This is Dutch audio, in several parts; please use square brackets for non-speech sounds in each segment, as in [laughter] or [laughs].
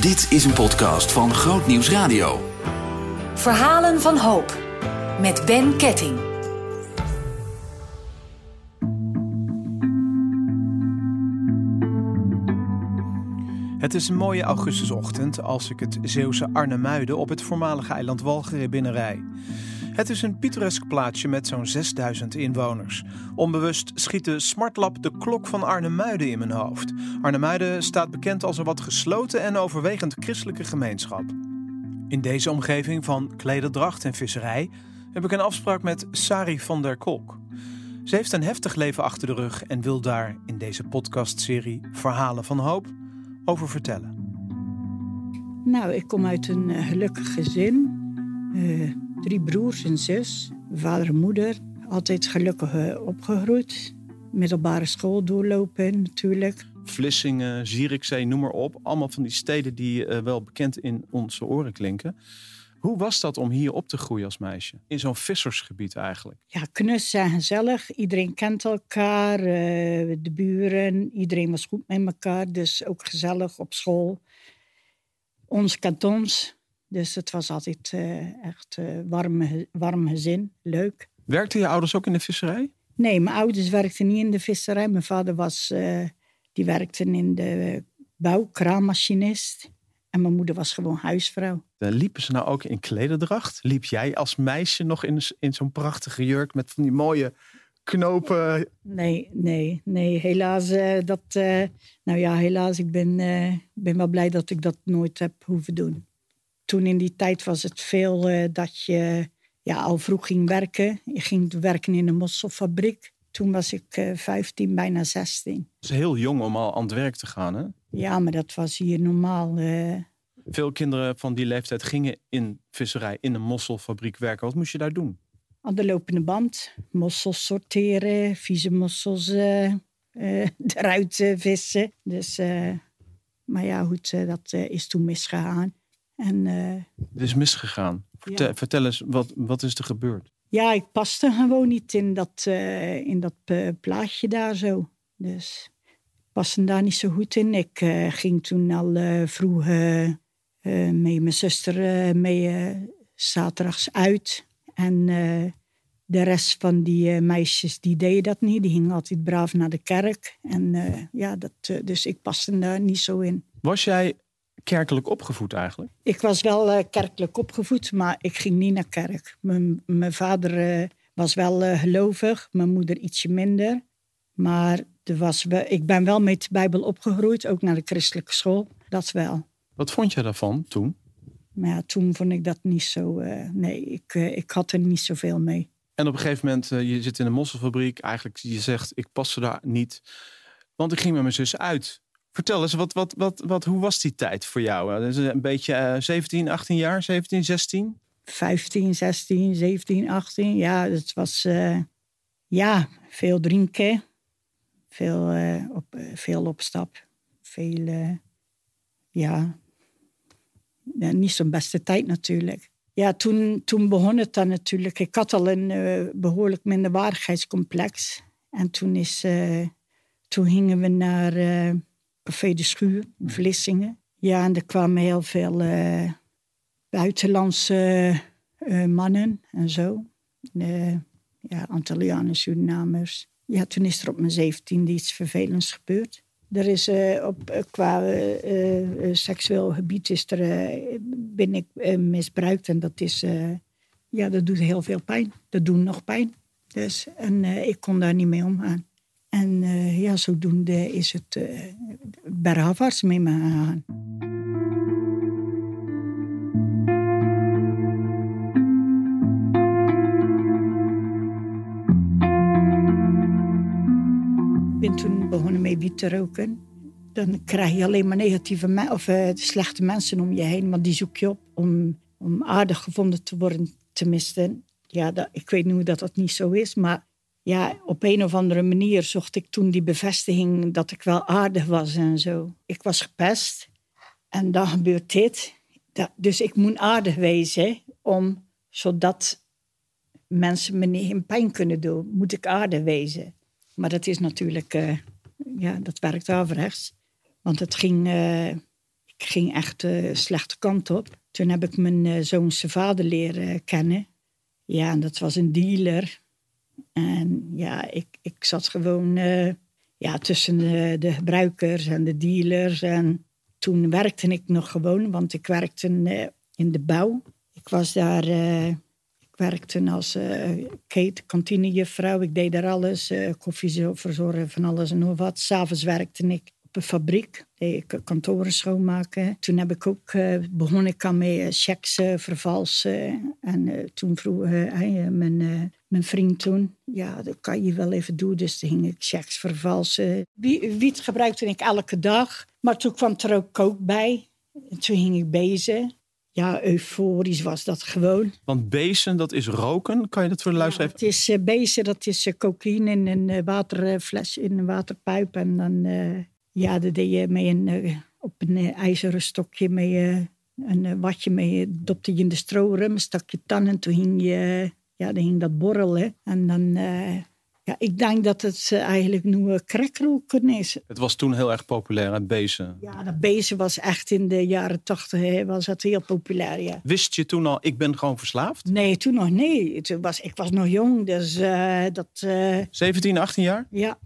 Dit is een podcast van Groot Nieuws Radio. Verhalen van hoop. Met Ben Ketting. Het is een mooie augustusochtend als ik het Zeeuwse Arnhemuiden op het voormalige eiland Walcheren binnenrij. Het is een pittoresk plaatsje met zo'n 6000 inwoners. Onbewust schiet de smartlap de klok van Arnhemuiden in mijn hoofd. Arnhemuiden staat bekend als een wat gesloten en overwegend christelijke gemeenschap. In deze omgeving van klederdracht en visserij heb ik een afspraak met Sari van der Kolk. Ze heeft een heftig leven achter de rug en wil daar in deze podcastserie Verhalen van Hoop over vertellen. Nou, ik kom uit een uh, gelukkig gezin. Uh, drie broers en zus. Vader en moeder. Altijd gelukkig uh, opgegroeid. Middelbare school doorlopen natuurlijk. Vlissingen, Zierikzee, noem maar op. Allemaal van die steden die wel bekend in onze oren klinken. Hoe was dat om hier op te groeien als meisje? In zo'n vissersgebied eigenlijk? Ja, knus en gezellig. Iedereen kent elkaar. Uh, de buren. Iedereen was goed met elkaar. Dus ook gezellig op school. Ons kantons. Dus het was altijd uh, echt uh, warm, warm gezin. Leuk. Werkten je ouders ook in de visserij? Nee, mijn ouders werkten niet in de visserij. Mijn vader was, die werkte in de bouw, kraammachinist. En mijn moeder was gewoon huisvrouw. Liepen ze nou ook in klederdracht? Liep jij als meisje nog in, in zo'n prachtige jurk met van die mooie knopen? Nee, nee, nee. Helaas, uh, dat, uh, nou ja, helaas, ik ben, uh, ben wel blij dat ik dat nooit heb hoeven doen. Toen in die tijd was het veel dat je ja, al vroeg ging werken. Je ging werken in een mosselfabriek. Toen was ik 15, bijna 16. Het is heel jong om al aan het werk te gaan, hè? Ja, maar dat was hier normaal. Uh... Veel kinderen van die leeftijd gingen in visserij, in een mosselfabriek werken. Wat moest je daar doen? Aan de lopende band. Mossels sorteren, vieze mossels uh, uh, [laughs] eruit vissen. Dus, maar ja, goed, dat is toen misgegaan. En, Het is misgegaan. Vertel, ja. vertel eens, wat, wat is er gebeurd? Ja, ik paste gewoon niet in dat, in dat plaatje daar zo. Dus paste daar niet zo goed in. Ik ging toen al vroeg uh, met mijn zuster mee zaterdags uit. En de rest van die meisjes die deden dat niet. Die gingen altijd braaf naar de kerk. En ja, dat, dus ik paste daar niet zo in. Was jij kerkelijk opgevoed eigenlijk? Ik was wel kerkelijk opgevoed, maar ik ging niet naar kerk. Mijn, mijn vader was wel gelovig, mijn moeder ietsje minder. Maar er was, ik ben wel met de Bijbel opgegroeid, ook naar de christelijke school. Dat wel. Wat vond je daarvan toen? Maar ja, toen vond ik dat niet zo. Nee, ik, ik had er niet zoveel mee. En op een gegeven moment, je zit in een mosselfabriek. Eigenlijk, je zegt, ik paste daar niet. Want ik ging met mijn zus uit. Vertel eens, wat, wat, wat, wat, hoe was die tijd voor jou? Dat is een beetje 17, 18 jaar, 17, 16? 15, 16, 17, 18. Ja, het was ja, veel drinken veel, uh, op, veel op stap. Veel, ja, ja, niet zo'n beste tijd natuurlijk. Ja, toen, toen begon het dan natuurlijk. Ik had al een behoorlijk minderwaardigheidscomplex. En toen, is, toen gingen we naar Café de Schuur in Vlissingen. Ja, en er kwamen heel veel buitenlandse mannen en zo. ja, Antillianen, Surinamers ja, toen is er op mijn zeventiende iets vervelends gebeurd. Er is op, qua seksueel gebied is er, ben ik misbruikt. En dat, is, ja, dat doet heel veel pijn. Dat doet nog pijn. Dus, en ik kon daar niet mee omgaan. En ja, zodoende is het uh, bergafwaarts mee me gegaan. ben toen begonnen met wiet te roken. Dan krijg je alleen maar negatieve of uh, slechte mensen om je heen. Want die zoek je op om, om aardig gevonden te worden, tenminste. Ja, dat, ik weet nu dat dat niet zo is. Maar ja, op een of andere manier zocht ik toen die bevestiging dat ik wel aardig was en zo. Ik was gepest en dan gebeurt dit. Dus ik moet aardig wezen om, zodat mensen me niet in pijn kunnen doen, moet ik aardig wezen. Maar dat is natuurlijk, uh, ja, dat werkt averechts. Want het ging, uh, ik ging echt de slechte kant op. Toen heb ik mijn uh, zoons vader leren kennen. Ja, en dat was een dealer. En ja, ik, ik zat gewoon uh, ja, tussen de, de, gebruikers en de dealers. En toen werkte ik nog gewoon, want ik werkte uh, in de bouw. Ik was daar, ik werkte als kate, kantinejuffrouw. Ik deed daar alles, koffie verzorgen, van alles en nog wat. S'avonds werkte ik fabriek, ik kantoren schoonmaken. Toen heb ik ook, uh, begon ik aan met checks uh, vervalsen. En toen vroeg mijn, mijn vriend toen, ja, dat kan je wel even doen. Dus toen ging ik checks vervalsen. Wiet gebruikte ik elke dag. Maar toen kwam er ook kook bij. En toen ging ik bezen. Ja, euforisch was dat gewoon. Want bezen, dat is roken. Kan je dat voor de luisteraar ja, Het is uh, bezen, dat is uh, cocaïne in een waterfles, in een waterpijp. En dan ja, dat deed je met een, uh, op een uh, ijzeren stokje met uh, een watje mee, dopte je in de strorum, stak je tanden, toen ging, je, ja, dan dat borrelen. En dan, ja, ik denk dat het eigenlijk nu krekroken is. Het was toen heel erg populair, het bezen. Ja, dat bezen was echt in de jaren tachtig, was het heel populair, ja. Wist je toen al, ik ben gewoon verslaafd? Nee, toen nog. Toen was, ik was nog jong, dus dat... 17, 18 jaar? Ja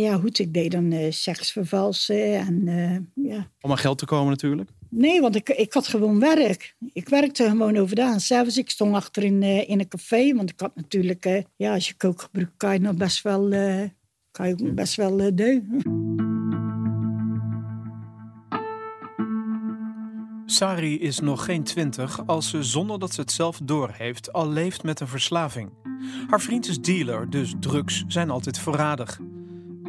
ja, goed, ik deed dan uh, seks vervalsen en uh, ja. Om aan geld te komen natuurlijk? Nee, want ik, ik had gewoon werk. Ik werkte gewoon overdaan. Zelfs ik stond achter in, uh, in een café, want ik had natuurlijk, ja, als je kook gebruikt, kan je nog best wel, kan je best wel deugen. Sari is nog geen twintig als ze zonder dat ze het zelf doorheeft al leeft met een verslaving. Haar vriend is dealer, dus drugs zijn altijd voorradig.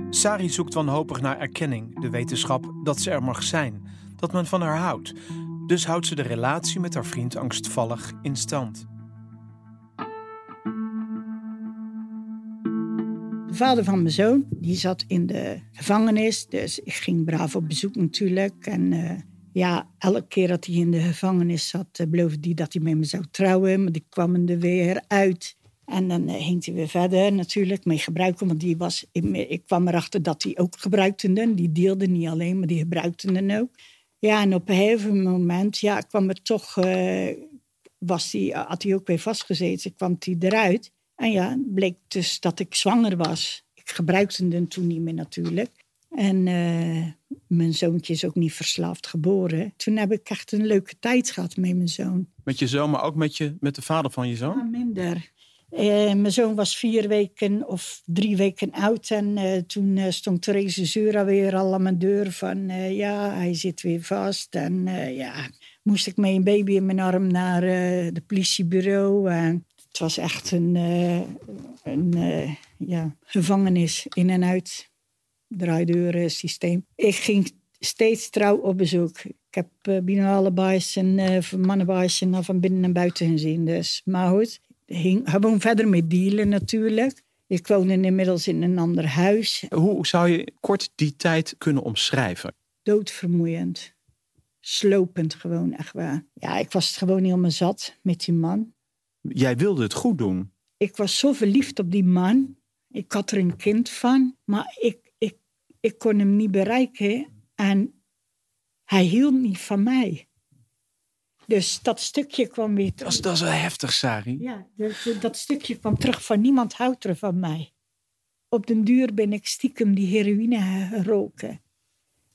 Sari zoekt wanhopig naar erkenning, de wetenschap dat ze er mag zijn, dat men van haar houdt. Dus houdt ze de relatie met haar vriend angstvallig in stand. De vader van mijn zoon, die zat in de gevangenis, dus ik ging braaf op bezoek natuurlijk. En uh, ja, elke keer dat hij in de gevangenis zat, uh, beloofde hij dat hij met me zou trouwen, maar die kwam er weer uit. En dan uh, hij weer verder natuurlijk mee gebruiken. Want die was, ik kwam erachter dat hij ook gebruikte. Die deelde niet alleen, maar die gebruikte den ook. Ja, en op een gegeven moment ja, kwam er toch... Uh, was die, had hij ook weer vastgezeten, kwam hij eruit. En ja, bleek dus dat ik zwanger was. Ik gebruikte hem toen niet meer natuurlijk. En uh, mijn zoontje is ook niet verslaafd geboren. Toen heb ik echt een leuke tijd gehad met mijn zoon. Met je zoon, maar ook met, je, met de vader van je zoon? Ja, minder. Uh, mijn zoon was vier weken of drie weken oud. En uh, toen uh, stond Therese Zura weer al aan mijn deur van... ja, hij zit weer vast. En ja, moest ik met een baby in mijn arm naar het politiebureau. En het was echt een, een ja, gevangenis in en uit. Draaideuren systeem. Ik ging steeds trouw op bezoek. Ik heb uh, binale baas en uh, mannenbaas van binnen en buiten gezien. Dus. Maar goed, hing gewoon verder met dealen natuurlijk. Ik woonde inmiddels in een ander huis. Hoe zou je kort die tijd kunnen omschrijven? Doodvermoeiend. Slopend gewoon, echt waar. Ja, ik was het gewoon helemaal zat met die man. Jij wilde het goed doen? Ik was zo verliefd op die man. Ik had er een kind van. Maar ik, ik, ik kon hem niet bereiken. En hij hield niet van mij. Dus dat stukje kwam weer terug. Dat is, dat is wel heftig, Sari. Ja, dat, dat stukje kwam terug van niemand houdt er van mij. Op den duur ben ik stiekem die heroïne geroken.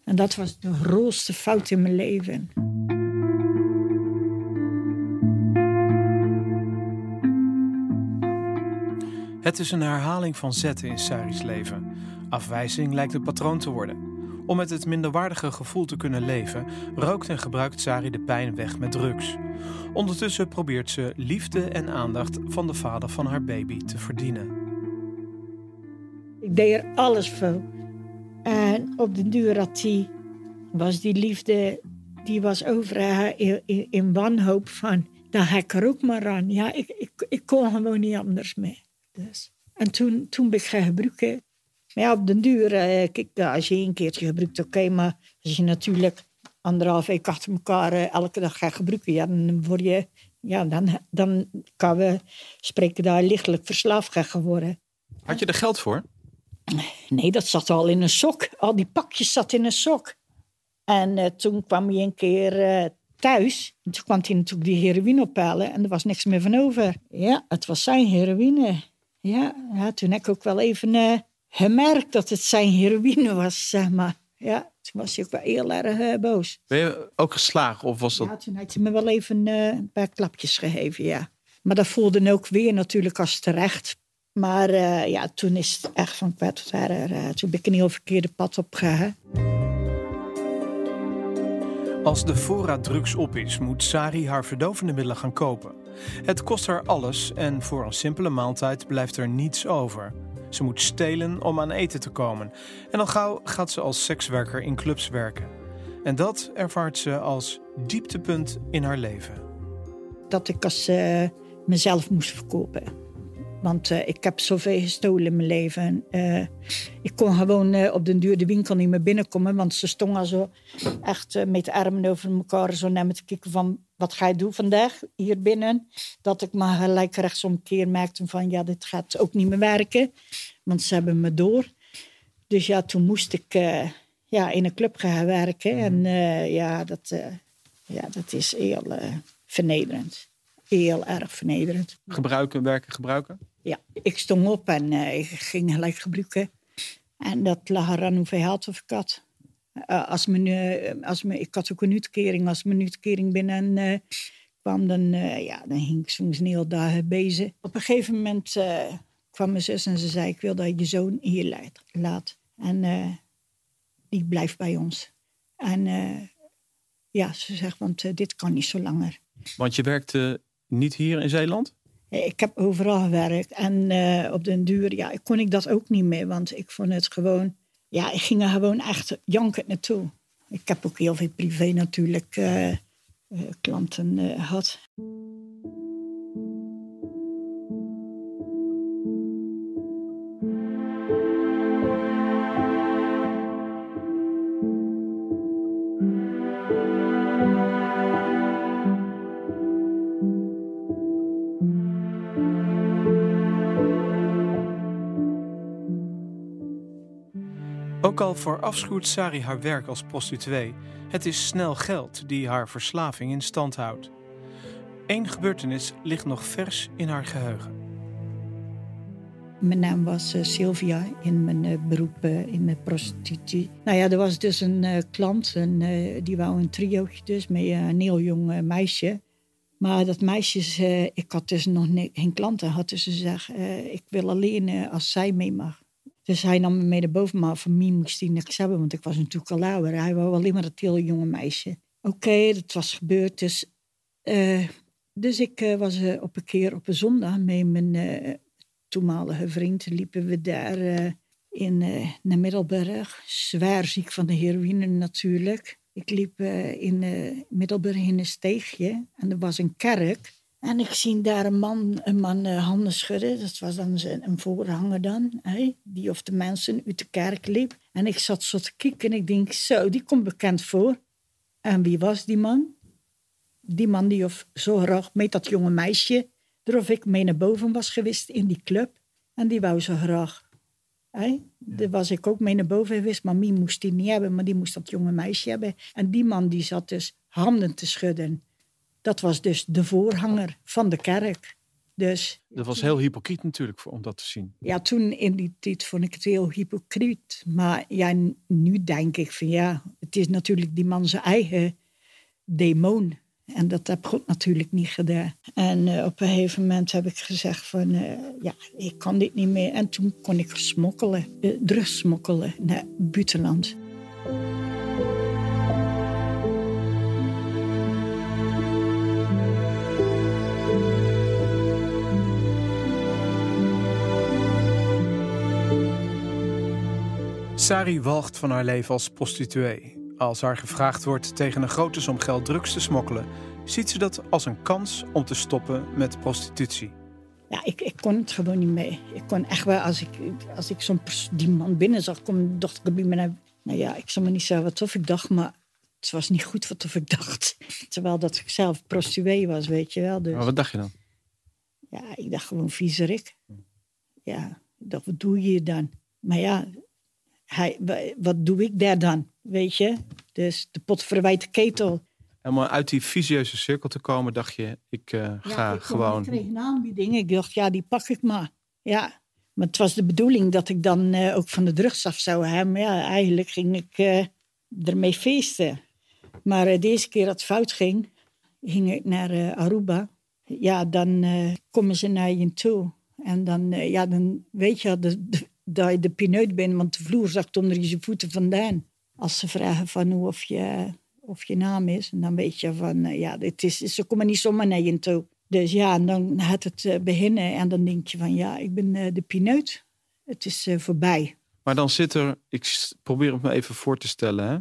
En dat was de grootste fout in mijn leven. Het is een herhaling van zetten in Sari's leven. Afwijzing lijkt een patroon te worden. Om met het minderwaardige gevoel te kunnen leven, rookt en gebruikt Sari de pijn weg met drugs. Ondertussen probeert ze liefde en aandacht van de vader van haar baby te verdienen. Ik deed er alles voor. En op de duur was die liefde, die was over haar in, in, wanhoop van, dan ga ik er ook maar aan. Ja, ik, ik, ik kon gewoon niet anders mee. Dus. En toen, toen ben ik gaan gebruiken maar ja, op den duur, eh, kijk, als je een keertje gebruikt, oké. maar als je natuurlijk anderhalf week achter elkaar eh, elke dag gaat gebruiken, ja, dan word je, ja, dan, dan kan we spreken daar lichtelijk verslaafd gaan geworden. Had je er geld voor? Nee, dat zat al in een sok. Al die pakjes zat in een sok. En eh, toen kwam hij een keer eh, thuis. En toen kwam hij natuurlijk die heroïne ophalen. En er was niks meer van over. Ja, het was zijn heroïne. Ja, ja toen heb ik ook wel even gemerkt dat het zijn heroïne was, zeg maar. Ja, toen was hij ook wel heel erg boos. Ben je ook geslagen of was dat... Ja, toen had hij me wel even een paar klapjes gegeven, ja. Maar dat voelde ook weer natuurlijk als terecht. Maar ja, toen is het echt van tot erger. toen ben ik een heel verkeerde pad opgegaan. Als de voorraad drugs op is, moet Sari haar verdovende middelen gaan kopen. Het kost haar alles en voor een simpele maaltijd blijft er niets over. Ze moet stelen om aan eten te komen. En al gauw gaat ze als sekswerker in clubs werken. En dat ervaart ze als dieptepunt in haar leven. Dat ik als uh, mezelf moest verkopen. Want uh, ik heb zoveel gestolen in mijn leven. Uh, ik kon gewoon op den duur de winkel niet meer binnenkomen. Want ze stonden zo echt met de armen over elkaar. Zo naar me te kijken van, wat ga je doen vandaag hier binnen? Dat ik maar gelijk rechtsomkeer maakte van, ja, dit gaat ook niet meer werken. Want ze hebben me door. Dus ja, toen moest ik ja, in een club gaan werken. En ja, dat, ja, dat is heel vernederend heel erg vernederend. Gebruiken, werken, gebruiken? Ja, ik stond op en ik ging gelijk gebruiken. En dat lag eraan hoeveel geld of ik had. Uh, als mijn, uh, als mijn, ik had ook een uitkering. Als mijn uitkering binnen kwam, dan, ja, dan hing ik soms een hele dagen bezig. Op een gegeven moment kwam mijn zus en ze zei... ik wil dat je zoon hier laat. En die blijft bij ons. En ja, ze zegt, want dit kan niet zo langer. Want je werkte niet hier in Zeeland? Ik heb overal gewerkt. En op den duur ja, kon ik dat ook niet meer. Want ik vond het gewoon... Ja, ik ging er gewoon echt jankend naartoe. Ik heb ook heel veel privé natuurlijk uh, uh, klanten gehad. Ook al verafschuwt Sari haar werk als prostituee, het is snel geld die haar verslaving in stand houdt. Eén gebeurtenis ligt nog vers in haar geheugen. Mijn naam was uh, Sylvia in mijn uh, beroep uh, in de prostitutie. Nou ja, er was dus een klant en die wou een triootje dus met een heel jong meisje. Maar dat meisje, ik had dus nog geen klanten, had dus gezegd, ik wil alleen als zij mee mag. Dus hij nam me mee naar boven, maar van mij moest hij niks hebben, want ik was natuurlijk al. Hij wou alleen maar dat hele jonge meisje. Oké, dat was gebeurd. Dus, uh, dus ik uh, was uh, op een keer op een zondag met mijn toenmalige vriend. Liepen we daar in naar Middelburg. Zwaar ziek van de heroïne natuurlijk. Ik liep in Middelburg in een steegje en er was een kerk. En ik zie daar een man, een man uh, handen schudden. Dat was dan zijn, een voorhanger dan. Die of de mensen uit de kerk liep. En ik zat zo te kijken en ik denk, zo, die komt bekend voor. En wie was die man? Die man die of zo graag met dat jonge meisje... er of ik mee naar boven was geweest in die club. En die wou zo graag. Hè? Daar was ik ook mee naar boven geweest. Maar Mie moest die niet hebben, maar die moest dat jonge meisje hebben. En die man die zat dus handen te schudden dat was dus de voorhanger van de kerk. Dus, dat was heel hypocriet natuurlijk om dat te zien. Ja, toen in die tijd vond ik het heel hypocriet. Maar ja, nu denk ik van ja, het is natuurlijk die man zijn eigen demon. En dat heb God natuurlijk niet gedaan. En uh, op een gegeven moment heb ik gezegd van uh, ja, ik kan dit niet meer. En toen kon ik smokkelen, uh, drugs smokkelen naar buitenland. Sari walgt van haar leven als prostituee. Als haar gevraagd wordt tegen een grote som geld drugs te smokkelen, ziet ze dat als een kans om te stoppen met prostitutie. Ja, ik, ik kon het gewoon niet mee. Ik kon echt wel, als ik, als ik zo'n die man binnen zag komen, dacht ik bij me, nou ja, ik zal me niet zeggen wat of ik dacht, maar het was niet goed wat of ik dacht. [laughs] Terwijl dat ik zelf prostituee was, weet je wel. Dus. Maar wat dacht je dan? Ja, ik dacht gewoon viezerik. Ja, ik dacht, wat doe je dan? Maar ja, hij, wat doe ik daar dan? weet je. Dus de pot verwijt de ketel. En om uit die visieuze cirkel te komen, dacht je, ik uh, ga ik gewoon... Ik kreeg een aanbieding. Ik dacht, ja, die pak ik maar. Ja, maar het was de bedoeling dat ik dan uh, ook van de drugs af zou hebben. Maar ja, eigenlijk ging ik uh, ermee feesten. Maar deze keer dat het fout ging, ging ik naar Aruba. Ja, dan komen ze naar je toe. En dan, ja, dan weet je de, de, dat je de pineut bent, want de vloer zakt onder je voeten vandaan. Als ze vragen van hoe of je, of je naam is, en dan weet je van, ja, het is, ze komen niet zomaar naar je toe. Dus ja, en dan gaat het uh, beginnen en dan denk je van ja, ik ben uh, de pineut. Het is voorbij. Maar dan zit er, ik probeer het me even voor te stellen, hè?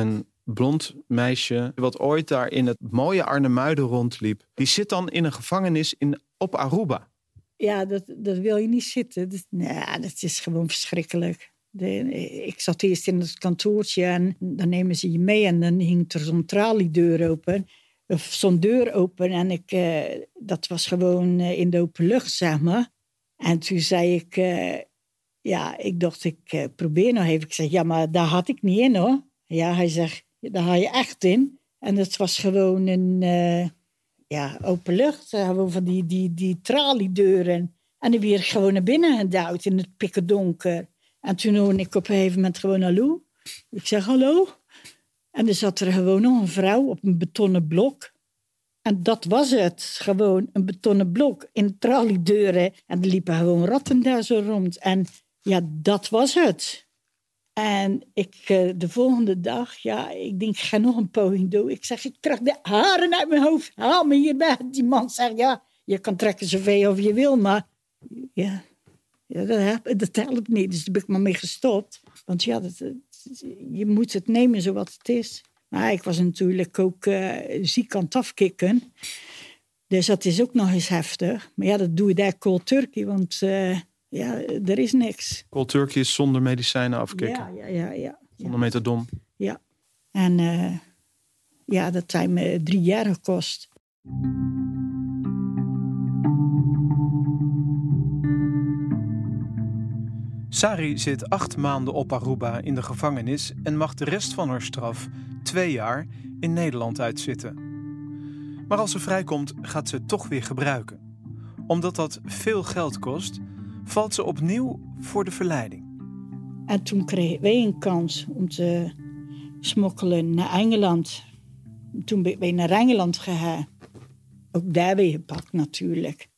een blond meisje wat ooit daar in het mooie Arnhemuiden rondliep. Die zit dan in een gevangenis in, op Aruba. Ja, dat, dat wil je niet zitten. Dat, nou, dat is gewoon verschrikkelijk. De, ik zat eerst in het kantoortje en dan nemen ze je mee en dan hing er zo'n traliedeur open zo'n deur open en ik, uh, dat was gewoon uh, in de open lucht, zeg maar. En toen zei ik, uh, ja, ik dacht, ik probeer nog even. Ik zeg, ja, maar daar had ik niet in hoor. Ja, hij zegt, daar had je echt in. En het was gewoon een, ja, open lucht, gewoon van die, die, die traliedeuren. En die weer gewoon naar binnen gedouwd in het pikken donker. En toen hoorde ik op een gegeven moment gewoon hallo. Ik zeg hallo. En er zat er gewoon nog een vrouw op een betonnen blok. En dat was het. Gewoon een betonnen blok in traliedeuren. En er liepen gewoon ratten daar zo rond. En ja, dat was het. En ik, eh, de volgende dag, ja, ik denk, ik ga nog een poging doen. Ik zeg, ik trek de haren uit mijn hoofd. Haal me hierbij. Die man zegt, ja, je kan trekken zoveel of je wil, maar ja, dat, helpt niet. Dus daar ben ik maar mee gestopt. Want ja, je moet het nemen zoals het is. Maar ik was natuurlijk ook uh, ziek aan het afkicken. Dus dat is ook nog eens heftig. Maar ja, dat doe je daar cold turkey, want uh, ja, er is niks. Cold turkey is zonder medicijnen afkicken? Ja, ja, ja. ja zonder metadon? Ja. En uh, ja, dat heeft me drie jaar gekost. Sari zit acht maanden op Aruba in de gevangenis en mag de rest van haar straf, twee jaar, in Nederland uitzitten. Maar als ze vrijkomt, gaat ze het toch weer gebruiken. Omdat dat veel geld kost, valt ze opnieuw voor de verleiding. En toen kregen wij een kans om te smokkelen naar Engeland. Toen ben ik naar Engeland gegaan. Ook daar weer gepakt natuurlijk.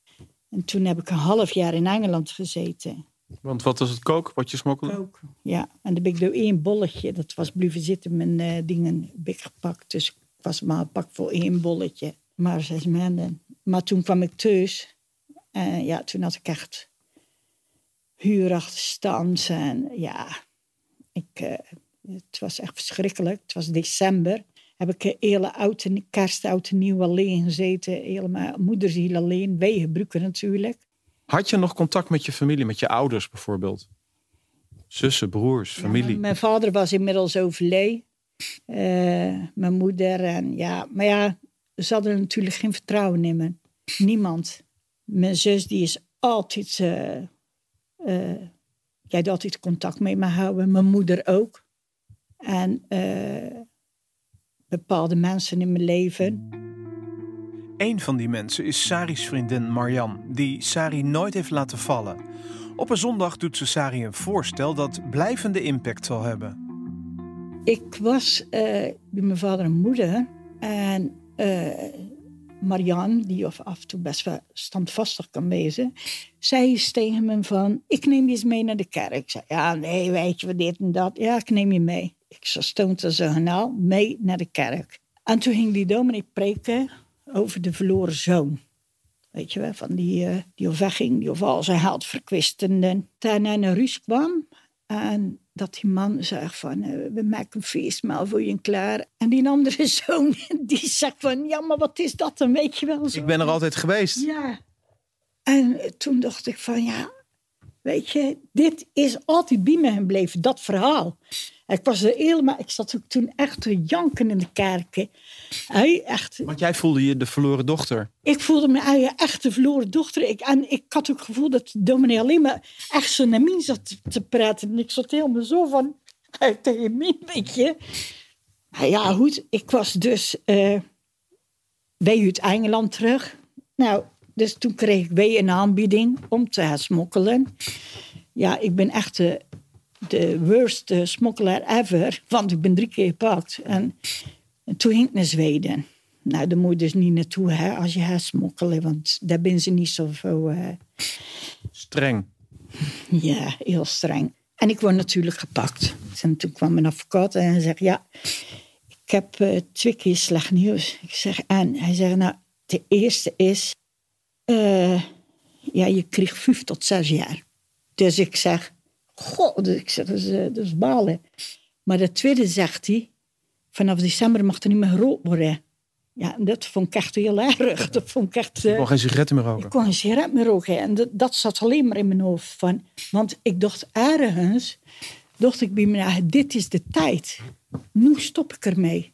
En toen heb ik een half jaar in Engeland gezeten. Want wat was het kook wat je smokkelde? Kook, ja. En dan heb ik door één bolletje, dat was blijven zitten, mijn uh, dingen heb ik gepakt. Dus ik was maar pak voor één bolletje. Maar zes maanden. Maar toen kwam ik thuis. En ja, toen had ik echt huurachterstand. En ja, ik, uh, het was echt verschrikkelijk. Het was december. Heb ik hele oude kerst, oude nieuw alleen gezeten. Helemaal moederziel alleen. Wij gebruiken natuurlijk. Had je nog contact met je familie, met je ouders bijvoorbeeld? Zussen, broers, familie? Ja, mijn vader was inmiddels overleden. Uh, mijn moeder en ja, maar ja, ze hadden natuurlijk geen vertrouwen in me. Niemand. Mijn zus die is altijd, uh, uh, jij had altijd contact mee me houden. Mijn moeder ook. En bepaalde mensen in mijn leven. Een van die mensen is Sari's vriendin Marjan, die Sari nooit heeft laten vallen. Op een zondag doet ze Sari een voorstel dat blijvende impact zal hebben. Ik was uh, bij mijn vader en moeder en Marianne, die af en toe best wel standvastig kan wezen, zei eens tegen me van, ik neem je eens mee naar de kerk. Ik zei, ja nee, weet je wat dit en dat. Ja, ik neem je mee. Ik stond er zo nou mee naar de kerk. En toen ging die dominee preken over de verloren zoon. Weet je wel, van die, uh, die of wegging, die of al zijn geld verkwisten. En daarna naar Ruus kwam en dat die man zei van, uh, we maken een feestmaal voor je klaar. En die andere [laughs] zoon, die zegt van, ja, maar wat is dat dan, weet je wel. Zo. Ik ben er altijd geweest. Ja. En toen dacht ik van, ja, weet je, dit is altijd bij me gebleven, dat verhaal. Ik was er helemaal, ik zat ook toen echt te janken in de kerken. Hij, echt, Want jij voelde je de verloren dochter? Ik voelde me echt de verloren dochter. Ik, en ik had ook het gevoel dat de dominee alleen maar echt zo naar mij zat te praten. En ik zat helemaal zo van, uit de min, weet je. Nou ja, goed, ik was dus uh, bij uit Engeland terug. Nou, dus toen kreeg ik weer een aanbieding om te gaan smokkelen. Ja, ik ben echt de worst smokkelaar ever, want ik ben drie keer gepakt. En, en toen ging ik naar Zweden. Nou, daar moet je dus niet naartoe hè, als je gaat smokkelen, want daar ben ze niet zo veel... Uh... Streng. Ja, heel streng. En ik word natuurlijk gepakt. En toen kwam mijn advocaat en hij zegt, ja, ik heb uh, twee keer slecht nieuws. Ik zeg, en? Hij zegt, nou, de eerste is, uh, ja, je kreeg vijf tot zes jaar. Dus ik zeg, god, ik zeg, dat is, dat is balen. Maar de tweede zegt hij, vanaf december mag er niet meer gerookt worden. Ja, dat vond ik echt heel erg. Dat vond ik echt... Uh, kon geen sigaretten meer roken? Ik kon geen sigaret meer roken. En dat, dat, zat alleen maar in mijn hoofd. Van, want ik dacht ergens, dacht ik bij me, nou, dit is de tijd. Nu stop ik ermee.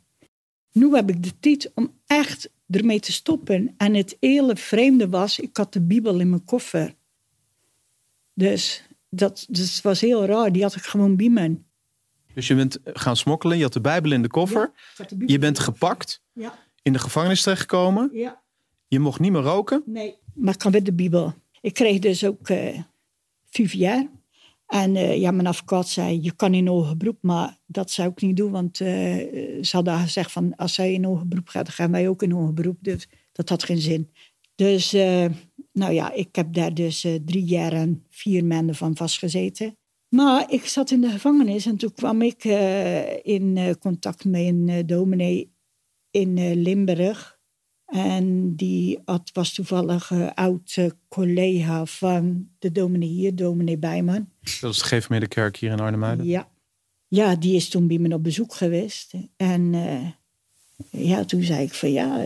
Nu heb ik de tijd om echt ermee te stoppen. En het hele vreemde was, ik had de Bijbel in mijn koffer. Dus dat dus was heel raar. Die had ik gewoon bij me. Dus je bent gaan smokkelen, je had de Bijbel in de koffer. Ja, de Bijbel je bent gepakt. Ja in de gevangenis terechtgekomen. Ja. Je mocht niet meer roken. Nee, maar ik kan met de Bijbel. Ik kreeg dus ook uh, vijf jaar. En uh, ja, mijn advocaat zei, je kan in hoger beroep, maar dat zou ik niet doen. Want uh, ze hadden gezegd van, als zij in hoger beroep gaat, dan gaan wij ook in hoger beroep. Dus dat had geen zin. Dus, nou ja, ik heb daar dus drie jaar en vier maanden van vastgezeten. Maar ik zat in de gevangenis en toen kwam ik in contact met een dominee in Limburg. En die had, was toevallig een oud collega van de dominee hier, dominee Bijman. Dat is de Geefmiddenkerk hier in Arnhem Ja. ja, die is toen bij me op bezoek geweest. En ja, toen zei ik van ja,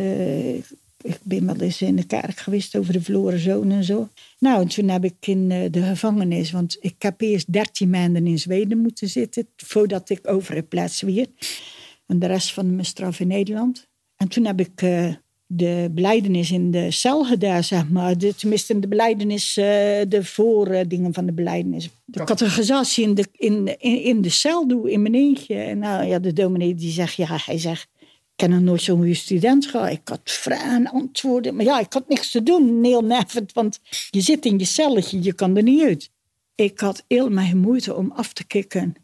ik ben wel eens in de kerk geweest over de verloren zoon en zo. Nou, en toen heb ik in de gevangenis, want ik heb eerst 13 maanden in Zweden moeten zitten voordat ik over het plaats weer. En de rest van mijn straf in Nederland. En toen heb ik uh, de beleidenis in de cel gedaan, zeg maar. Tenminste, de beleidenis, uh, de voordingen van de beleidenis. De categorisatie in de, in, in, in de cel doe, in mijn eentje. En nou ja, de dominee die zegt, ja, hij zegt... Ik nog nooit zo'n goede student gehad. Ik had vragen, antwoorden. Maar ja, ik had niks te doen. Heel neffend, want je zit in je celletje, je kan er niet uit. Ik had heel mijn moeite om af te kicken.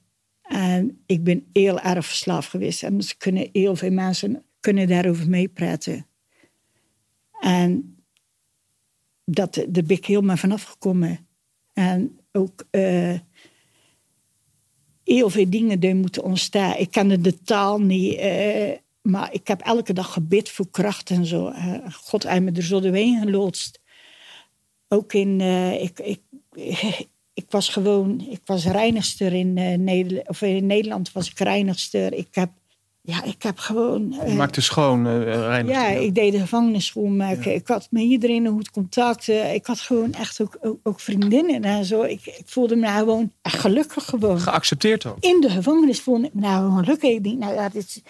En ik ben heel erg verslaafd geweest. En dus kunnen heel veel mensen kunnen daarover meepraten. En dat, daar ben ik helemaal vanaf gekomen. En ook uh, heel veel dingen die moeten ontstaan. Ik kende de taal niet, uh, maar ik heb elke dag gebid voor kracht en zo. God heeft me er zo doorheen geloodst. Ook in, ik, ik, [laughs] ik was gewoon, ik was reinigster in, uh, Nederland, of in Nederland was ik reinigster. Ik heb, ja, ik heb gewoon... Uh, Je maakte schoon, uh. Ja, ik deed de gevangenis schoonmaken. Ja. Ik had met iedereen een goed contact. ik had gewoon echt ook, ook, ook, vriendinnen en zo. Ik, ik voelde me nou gewoon echt gelukkig gewoon. Geaccepteerd ook? In de gevangenis voelde ik me nou gewoon gelukkig. Ik denk, nou ja, dit...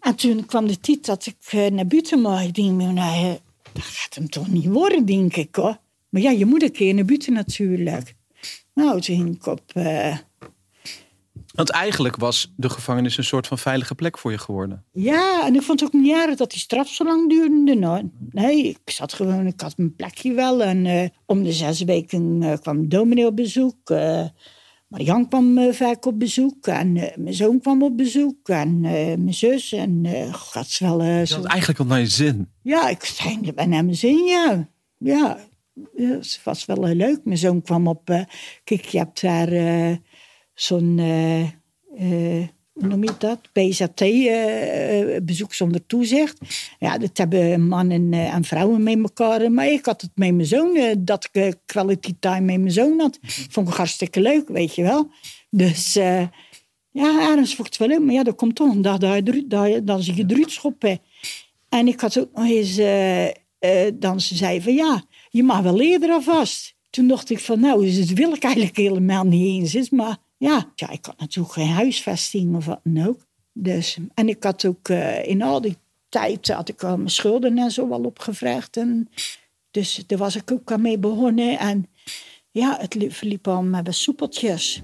En toen kwam de tijd dat ik naar buiten mocht. Ik denk, nou, dat gaat hem toch niet worden, denk ik hoor. Maar ja, je moet een keer naar buiten natuurlijk. Nou, toen ging ik op. Uh... Want eigenlijk was de gevangenis een soort van veilige plek voor je geworden. Ja, en ik vond het ook niet erg dat die straf zo lang duurde. Nou, nee, ik zat gewoon, ik had mijn plekje wel. En uh, om de zes weken uh, kwam dominee op bezoek. Marian kwam vaak op bezoek. En mijn zoon kwam op bezoek. En mijn zus. En gaat wel. je had eigenlijk al naar je zin. Ja, ik zei naar mijn zin, ja. Ja, het was wel leuk. Mijn zoon kwam op. Uh, kijk, je hebt daar uh, zo'n. Uh, hoe noem je dat? BZT, bezoek zonder toezicht. Ja, dat hebben mannen en vrouwen met elkaar. Maar ik had het met mijn zoon, dat ik quality time met mijn zoon had. Vond ik hartstikke leuk, weet je wel. Dus ja, ergens vond ik het wel leuk. Maar ja, dat komt toch een dat je, dan druid schoppen. En ik had ook nog eens, dan ze van ja je mag wel eerder alvast. Toen dacht ik van, nou, dus dat wil ik eigenlijk helemaal niet eens. Maar ja, ja, ik had natuurlijk geen huisvesting of wat dan ook. Dus, en ik had ook uh, in al die tijd had ik al mijn schulden en zo al opgevraagd. En, dus daar was ik ook aan mee begonnen. En ja, het verliep al met soepeltjes.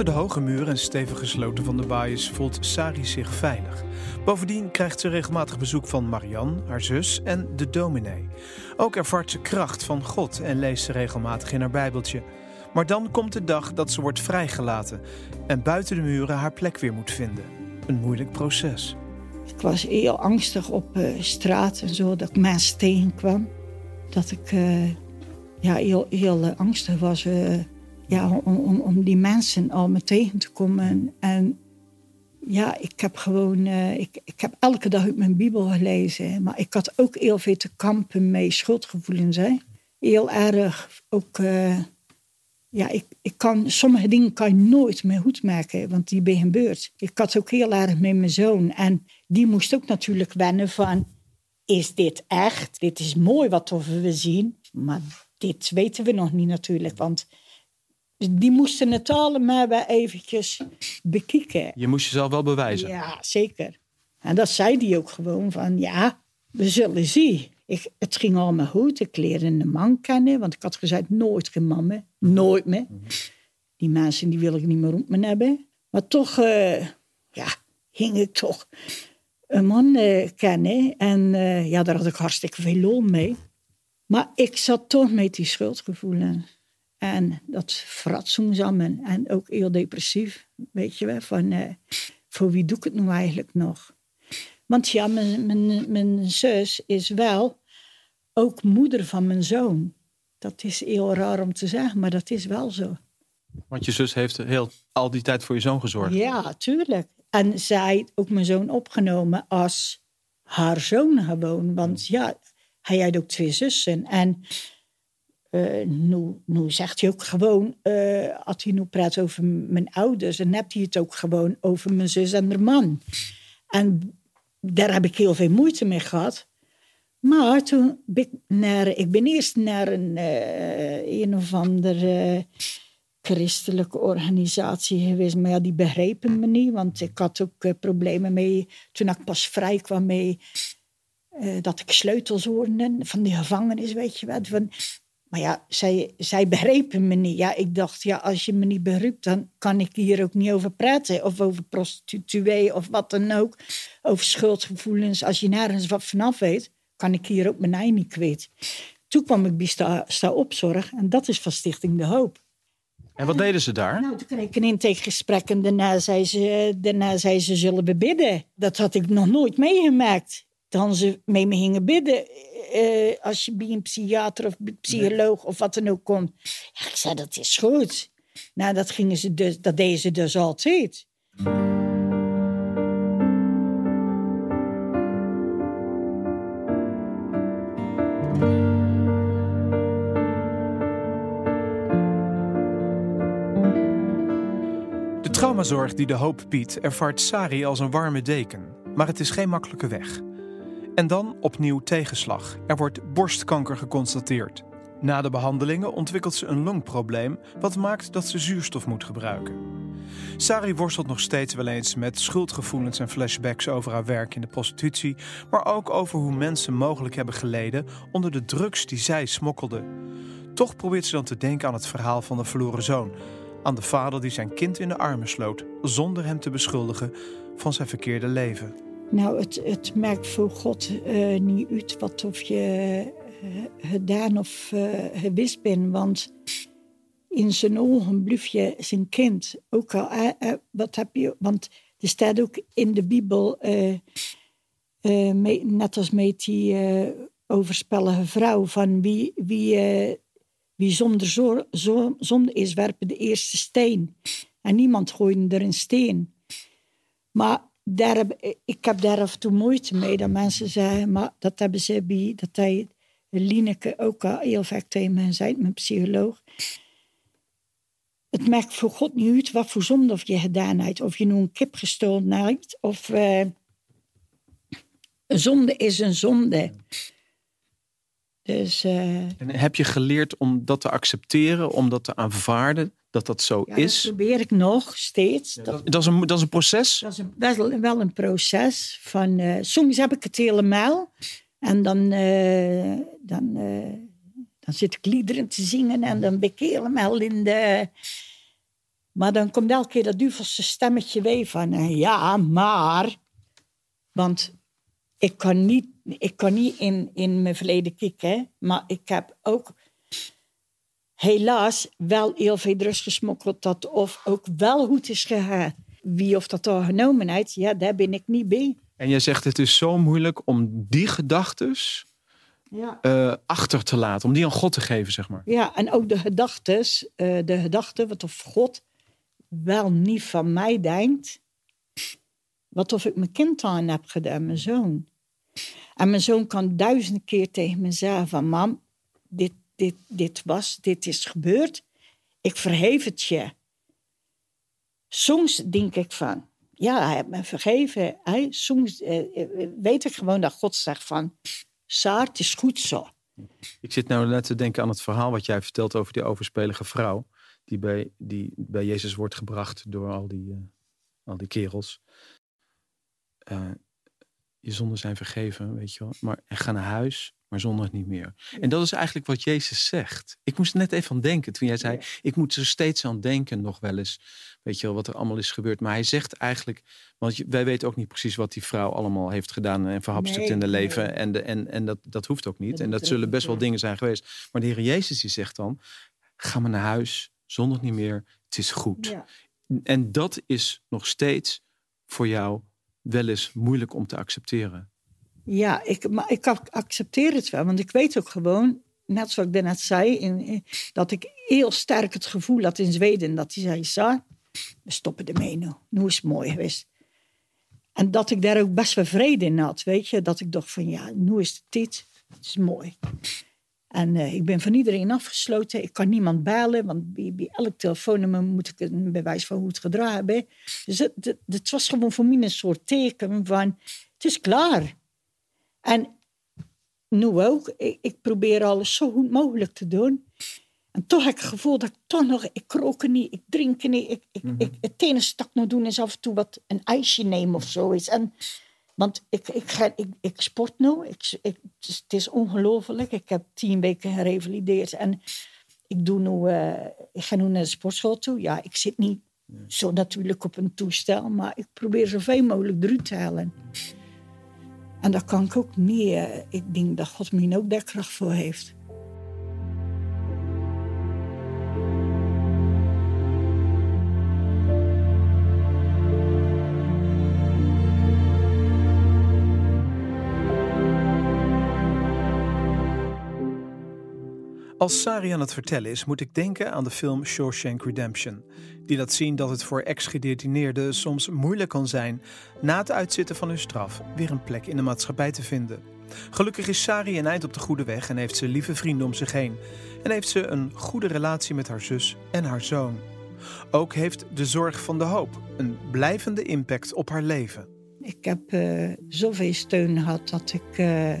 Achter de hoge muren en stevige sloten van de baaiers voelt Sari zich veilig. Bovendien krijgt ze regelmatig bezoek van Marianne, haar zus en de dominee. Ook ervaart ze kracht van God en leest ze regelmatig in haar bijbeltje. Maar dan komt de dag dat ze wordt vrijgelaten en buiten de muren haar plek weer moet vinden. Een moeilijk proces. Ik was heel angstig op uh, straat en zo, dat ik mensen tegenkwam. Dat ik uh, ja, heel, heel uh, angstig was ja, om, om, om, die mensen al me tegen te komen. En ja, ik heb gewoon, ik, ik heb elke dag mijn Bijbel gelezen. Maar ik had ook heel veel te kampen met schuldgevoelens. Hè. Heel erg ook ja, ik, ik kan, sommige dingen kan je nooit meer goed maken, want die ben gebeurd. Ik had ook heel erg met mijn zoon. En die moest ook natuurlijk wennen van, is dit echt? Dit is mooi wat we zien, maar dit weten we nog niet natuurlijk. Want die moesten het allemaal wel eventjes bekijken. Je moest jezelf wel bewijzen. Ja, zeker. En dat zei hij ook gewoon van, ja, we zullen zien. Ik, het ging allemaal goed. Ik leerde een man kennen, want ik had gezegd nooit geen man meer. Nooit meer. Die mensen die wil ik niet meer rond me hebben. Maar toch, uh, ja, ging ik toch een man uh, kennen. En uh, ja, daar had ik hartstikke veel loon mee. Maar ik zat toch met die schuldgevoelens. En dat fratsoenzamen en ook heel depressief. Weet je wel, van voor wie doe ik het nu eigenlijk nog? Want ja, mijn, mijn, mijn zus is wel ook moeder van mijn zoon. Dat is heel raar om te zeggen, maar dat is wel zo. Want je zus heeft heel, al die tijd voor je zoon gezorgd. Ja, tuurlijk. En zij ook mijn zoon opgenomen als haar zoon gewoon. Want ja, hij had ook twee zussen. En uh, nu, nu zegt hij ook gewoon, uh, als hij nu praat over mijn ouders, dan hebt hij het ook gewoon over mijn zus en haar man. En daar heb ik heel veel moeite mee gehad. Maar toen ben ik, naar, ik ben eerst naar een, uh, een of andere christelijke organisatie geweest. Maar ja, die begrepen me niet. Want ik had ook problemen mee toen ik pas vrij kwam mee. Dat ik sleutels hoorde van die gevangenis, weet je wat. Van, maar ja, zij, zij begrepen me niet. Ja, ik dacht, ja, als je me niet begrijpt, dan kan ik hier ook niet over praten. Of over prostituee of wat dan ook. Over schuldgevoelens. Als je nergens wat vanaf weet kan ik hier ook mijn ei niet kwijt. Toen kwam ik bij sta, sta opzorg en dat is van Stichting De Hoop. En wat deden ze daar? Nou, toen kreeg ik een intakegesprek en daarna zei ze, daarna zei ze zullen we bidden. Dat had ik nog nooit meegemaakt. Dan ze mee me gingen bidden. Uh, als je bij een psychiater of psycholoog of wat dan ook komt. Ja, ik zei, dat is goed. Nou, dat, gingen ze dus, dat deden ze dus altijd. traumazorg die de hoop biedt ervaart Sari als een warme deken. Maar het is geen makkelijke weg. En dan opnieuw tegenslag. Er wordt borstkanker geconstateerd. Na de behandelingen ontwikkelt ze een longprobleem, wat maakt dat ze zuurstof moet gebruiken. Sari worstelt nog steeds wel eens met schuldgevoelens en flashbacks over haar werk in de prostitutie, maar ook over hoe mensen mogelijk hebben geleden onder de drugs die zij smokkelde. Toch probeert ze dan te denken aan het verhaal van de verloren zoon, aan de vader die zijn kind in de armen sloot, zonder hem te beschuldigen van zijn verkeerde leven. Nou, het, het voor God uh, niet uit wat of je uh, gedaan of uh, gewist bent, want in zijn ogen bluf je zijn kind. Ook al, wat heb je, want er staat ook in de Bijbel, net als met die overspellige vrouw, van wie, wie zonder zo, zo, zonde is, werpen de eerste steen. En niemand gooide er een steen. Maar daar heb, ik heb daar af en toe moeite mee dat mensen zeggen, maar dat hebben ze bij, dat hij Lineke ook al heel vaak tegen me zei, mijn psycholoog. Het maakt voor God niet wat voor zonde of je gedaan hebt. Of je nu een kip gestolen hebt. Of uh, een zonde is een zonde. Dus, uh, en heb je geleerd om dat te accepteren, om dat te aanvaarden, dat dat zo ja, is? Dat probeer ik nog steeds. dat, dat, is een, dat is een proces? Dat is, een, is wel een proces. Van, uh, soms heb ik het helemaal. En dan, uh, dan, dan zit ik liederen te zingen en dan ben ik helemaal in de, Maar dan komt elke keer dat duvelse stemmetje weer van... eh, ja, maar... Want ik kan niet, ik kan niet in, in mijn verleden kijken. Maar ik heb ook helaas wel heel veel drugs gesmokkeld. Dat of ook wel goed is gegaan. Wie of dat al genomen heeft, ja, daar ben ik niet bij. En jij zegt het is zo moeilijk om die gedachtes Ja. eh, achter te laten. Om die aan God te geven, zeg maar. Ja, en ook de gedachtes, eh, de gedachte wat of God wel niet van mij denkt. Wat of ik mijn kind aan heb gedaan, mijn zoon. En mijn zoon kan duizend keer tegen me zeggen van... Mam, dit, dit, dit was, dit is gebeurd. Ik vergeef het je. Soms denk ik van... Ja, hij heeft me vergeven. Hè? Soms eh, eh, weet ik gewoon dat God zegt van... Saar, het is goed zo. Ik zit nou net te denken aan het verhaal wat jij vertelt over die overspelige vrouw. Die bij, die bij Jezus wordt gebracht door al die, eh, al die kerels. Je zonden zijn vergeven, weet je wel. Maar en ga naar huis, maar zondig niet meer. En dat is eigenlijk wat Jezus zegt. Ik moest net even aan denken toen jij zei... ik moet er steeds aan denken nog wel eens. Weet je wel, wat er allemaal is gebeurd. Maar hij zegt eigenlijk... want wij weten ook niet precies wat die vrouw allemaal heeft gedaan... en verhapstukt Nee, in de nee. leven. En, de, en, en dat, dat hoeft ook niet. Dat en dat zullen best wel dingen zijn geweest. Maar de Heer Jezus die zegt dan... ga maar naar huis, zondig niet meer, het is goed. Ja. En dat is nog steeds voor jou wel eens moeilijk om te accepteren. Ja, ik, maar ik ac- accepteer het wel. Want ik weet ook gewoon, net zoals ik daarnet zei, in, dat ik heel sterk het gevoel had in Zweden. Dat hij zei, Sa, we stoppen ermee nu. Nu is het mooi geweest. En dat ik daar ook best wel vrede in had, weet je. Dat ik dacht van, ja, nu is het dit. Het is mooi. En eh, ik ben van iedereen afgesloten. Ik kan niemand bellen, want bij, elk telefoonnummer moet ik een bewijs van hoe het gedragen. Dus het, het, het was gewoon voor mij een soort teken van, het is klaar. En nu ook, ik, ik probeer alles zo goed mogelijk te doen. En toch heb ik het gevoel dat ik toch nog, ik rook er niet, ik drink niet. Ik, ik, ik, het enige stak nog doen is af en toe wat een ijsje nemen of zoiets. En, want ik, ik, ga, ik, ik sport nu, ik, ik, het is, het is ongelooflijk. Ik heb tien weken gerevalideerd en ik, doe nu, eh, ik ga nu naar de sportschool toe. Ja, ik zit niet zo natuurlijk op een toestel, maar ik probeer zoveel mogelijk eruit te halen. En dat kan ik ook niet. Ik denk dat God me ook daar kracht voor heeft. Als Sari aan het vertellen is, moet ik denken aan de film Shawshank Redemption. Die laat zien dat het voor ex-gedetineerden soms moeilijk kan zijn na het uitzitten van hun straf weer een plek in de maatschappij te vinden. Gelukkig is Sari een eind op de goede weg en heeft ze lieve vrienden om zich heen. En heeft ze een goede relatie met haar zus en haar zoon. Ook heeft de zorg van de hoop een blijvende impact op haar leven. Ik heb eh, zoveel steun gehad dat ik eh,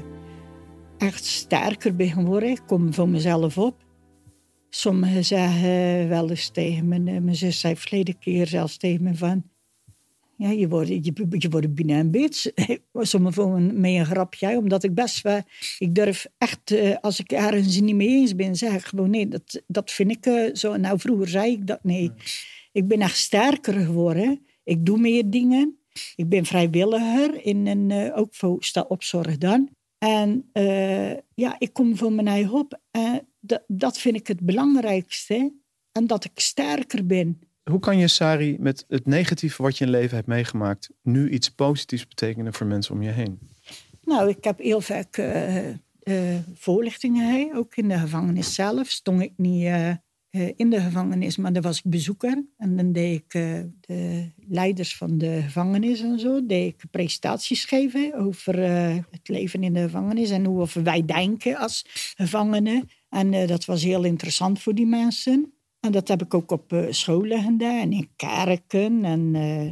echt sterker ben geworden. Ik kom voor mezelf op. Sommigen zeggen wel eens tegen me, eh, mijn zus zei verleden keer zelfs tegen me van... Ja, je wordt, je, je wordt bijna een beetje. [laughs] Sommigen vonden mij een grapje, omdat ik best wel... Ik durf echt, eh, als ik ergens niet mee eens ben, zeg ik gewoon nee, dat, dat vind ik eh, zo. Nou, vroeger zei ik dat, nee. Ik ben echt sterker geworden. Ik doe meer dingen. Ik ben vrijwilliger in een, ook voor stelopzorg dan. En eh, ja, ik kom voor mijn eigen op. En dat, vind ik het belangrijkste. En dat ik sterker ben. Hoe kan je, Sari, met het negatieve wat je in je leven hebt meegemaakt, nu iets positiefs betekenen voor mensen om je heen? Nou, ik heb heel vaak eh, eh, voorlichtingen, hè. ook in de gevangenis zelf. Stond ik niet in de gevangenis, maar dan was ik bezoeker. En dan deed ik eh, de leiders van de gevangenis en zo, deed ik presentaties geven over eh, het leven in de gevangenis en hoe wij denken als gevangenen. En eh, dat was heel interessant voor die mensen. En dat heb ik ook op eh, scholen gedaan en in kerken en eh,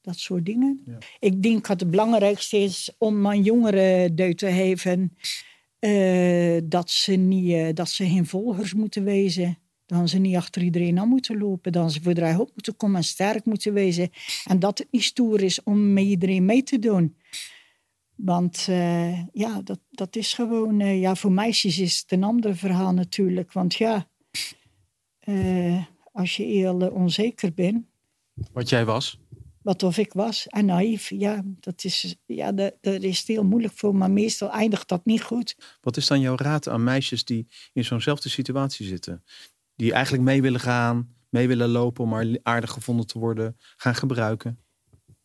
dat soort dingen. Ik denk dat het belangrijkste is om mijn jongeren duid te geven eh, dat, ze niet, eh, dat ze geen volgers moeten wezen. Dat ze niet achter iedereen aan moeten lopen. Dat ze voor de op moeten komen en sterk moeten wezen. En dat het niet stoer is om met iedereen mee te doen. Want eh, ja, dat, dat is gewoon... eh, ja, voor meisjes is het een ander verhaal natuurlijk. Want ja, eh, als je heel onzeker bent, Wat jij was? wat of ik was, en naïef, ja, dat is, ja, dat, dat is heel moeilijk voor, maar meestal eindigt dat niet goed. Wat is dan jouw raad aan meisjes die in zo'nzelfde situatie zitten? Die eigenlijk mee willen gaan, mee willen lopen om aardig gevonden te worden, gaan gebruiken?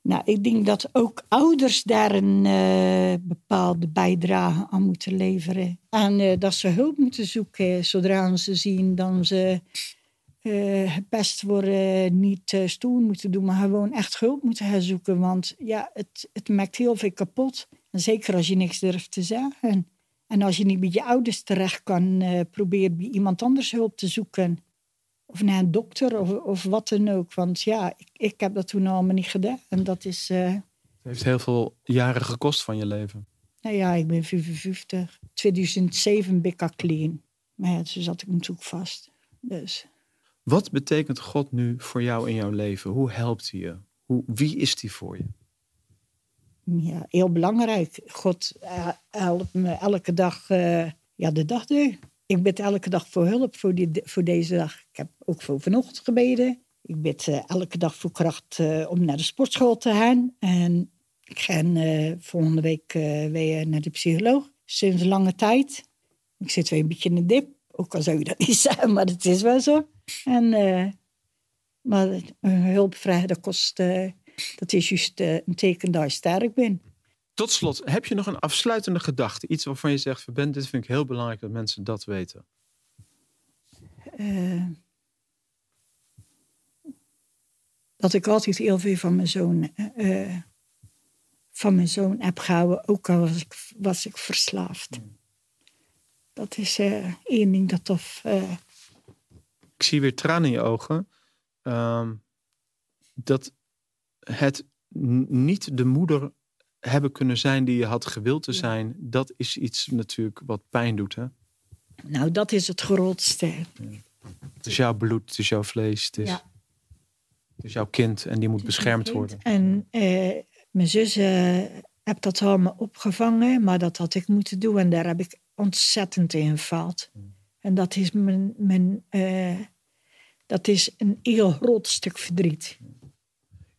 Nou, ik denk dat ook ouders daar een eh, bepaalde bijdrage aan moeten leveren. En eh, dat ze hulp moeten zoeken zodra ze zien dat ze eh, gepest worden, niet uh, stoer moeten doen, maar gewoon echt hulp moeten gaan zoeken. Want ja, het, het maakt heel veel kapot. En zeker als je niks durft te zeggen. En als je niet bij je ouders terecht kan, uh, probeer bij iemand anders hulp te zoeken. Of naar een dokter of, of wat dan ook. Want ja, ik, ik heb dat toen allemaal niet gedaan. En dat is... Het heeft heel veel jaren gekost van je leven. Nou ja, ik ben 55. 2007 ben ik al clean. Maar ja, toen zat ik natuurlijk vast. Dus... Wat betekent God nu voor jou in jouw leven? Hoe helpt hij je? Hoe, wie is hij voor je? Ja, heel belangrijk. God helpt me elke dag uh, ja, de dag door. Ik bid elke dag voor hulp voor, die, voor deze dag. Ik heb ook voor vanochtend gebeden. Ik bid uh, elke dag voor kracht uh, om naar de sportschool te gaan. En ik ga volgende week weer naar de psycholoog. Sinds lange tijd. Ik zit weer een beetje in de dip. Ook al zou je dat niet [laughs] zeggen, maar het is wel zo. En, maar hulp vragen, kost, dat is juist uh, een teken dat je sterk bent. Tot slot, heb je nog een afsluitende gedachte? Iets waarvan je zegt, Ben, dit vind ik heel belangrijk dat mensen dat weten. dat ik altijd heel veel van mijn zoon, van mijn zoon heb gehouden, ook al was ik, was ik verslaafd. Mm. Dat is één ding dat of ik zie weer tranen in je ogen. Um, dat het niet de moeder hebben kunnen zijn die je had gewild te zijn, dat is iets natuurlijk wat pijn doet. Hè? Nou, dat is het grootste. Ja. Het is jouw bloed, het is jouw vlees, het is, ja. het is jouw kind en die moet beschermd worden. En uh, mijn zus uh, heeft dat allemaal opgevangen, maar dat had ik moeten doen en daar heb ik ontzettend in gefaald. En dat is mijn, mijn uh, dat is een heel groot stuk verdriet.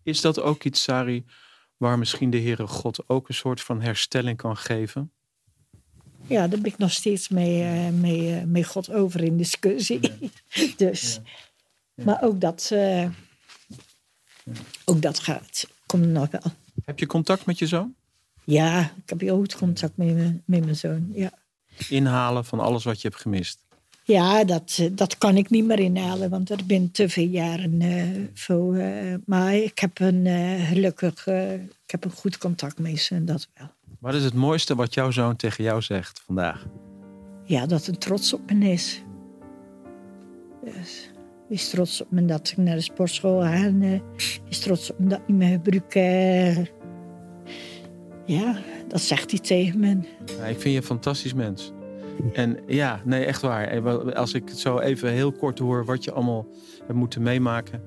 Is dat ook iets, Sari, waar misschien de Heere God ook een soort van herstelling kan geven? Ja, daar ben ik nog steeds mee, uh, mee, uh, mee God over in discussie. Ja. [laughs] dus. Ja. Ja. Maar ook dat, uh, ook dat gaat, komt nog wel. Heb je contact met je zoon? Ja, ik heb heel goed contact met, me, met mijn zoon, ja. Inhalen van alles wat je hebt gemist? Ja, dat, dat kan ik niet meer inhalen, want er ben te veel jaren uh, voor. Uh, maar ik heb een uh, gelukkig, ik heb een goed contact mee ze en dat wel. Wat is het mooiste wat jouw zoon tegen jou zegt vandaag? Ja, dat hij trots op me is. Dus, hij is trots op me dat ik naar de sportschool ga. En, hij is trots op me dat ik me gebruik. ja, dat zegt hij tegen me. Ja, ik vind je een fantastisch mens. En ja, nee, echt waar. Als ik zo even heel kort hoor wat je allemaal hebt moeten meemaken,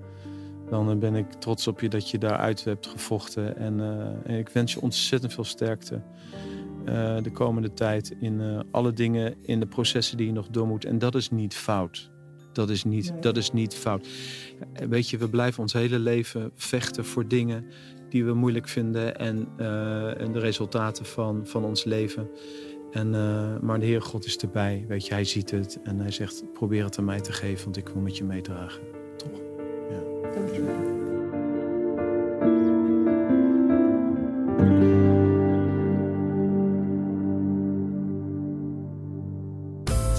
dan ben ik trots op je dat je daaruit hebt gevochten. En, uh, en ik wens je ontzettend veel sterkte uh, de komende tijd in uh, alle dingen, in de processen die je nog door moet. En dat is niet fout. Dat is niet, nee. dat is niet fout. Weet je, we blijven ons hele leven vechten voor dingen die we moeilijk vinden en, en de resultaten van, van ons leven. En, uh, maar de Heer God is erbij. Weet je, hij ziet het. En hij zegt, probeer het aan mij te geven, want ik wil met je meedragen. Toch? Ja. Dankjewel.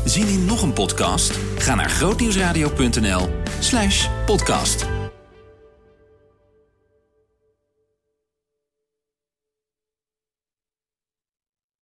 Zien in nog een podcast? Ga naar grootnieuwsradio.nl slash podcast.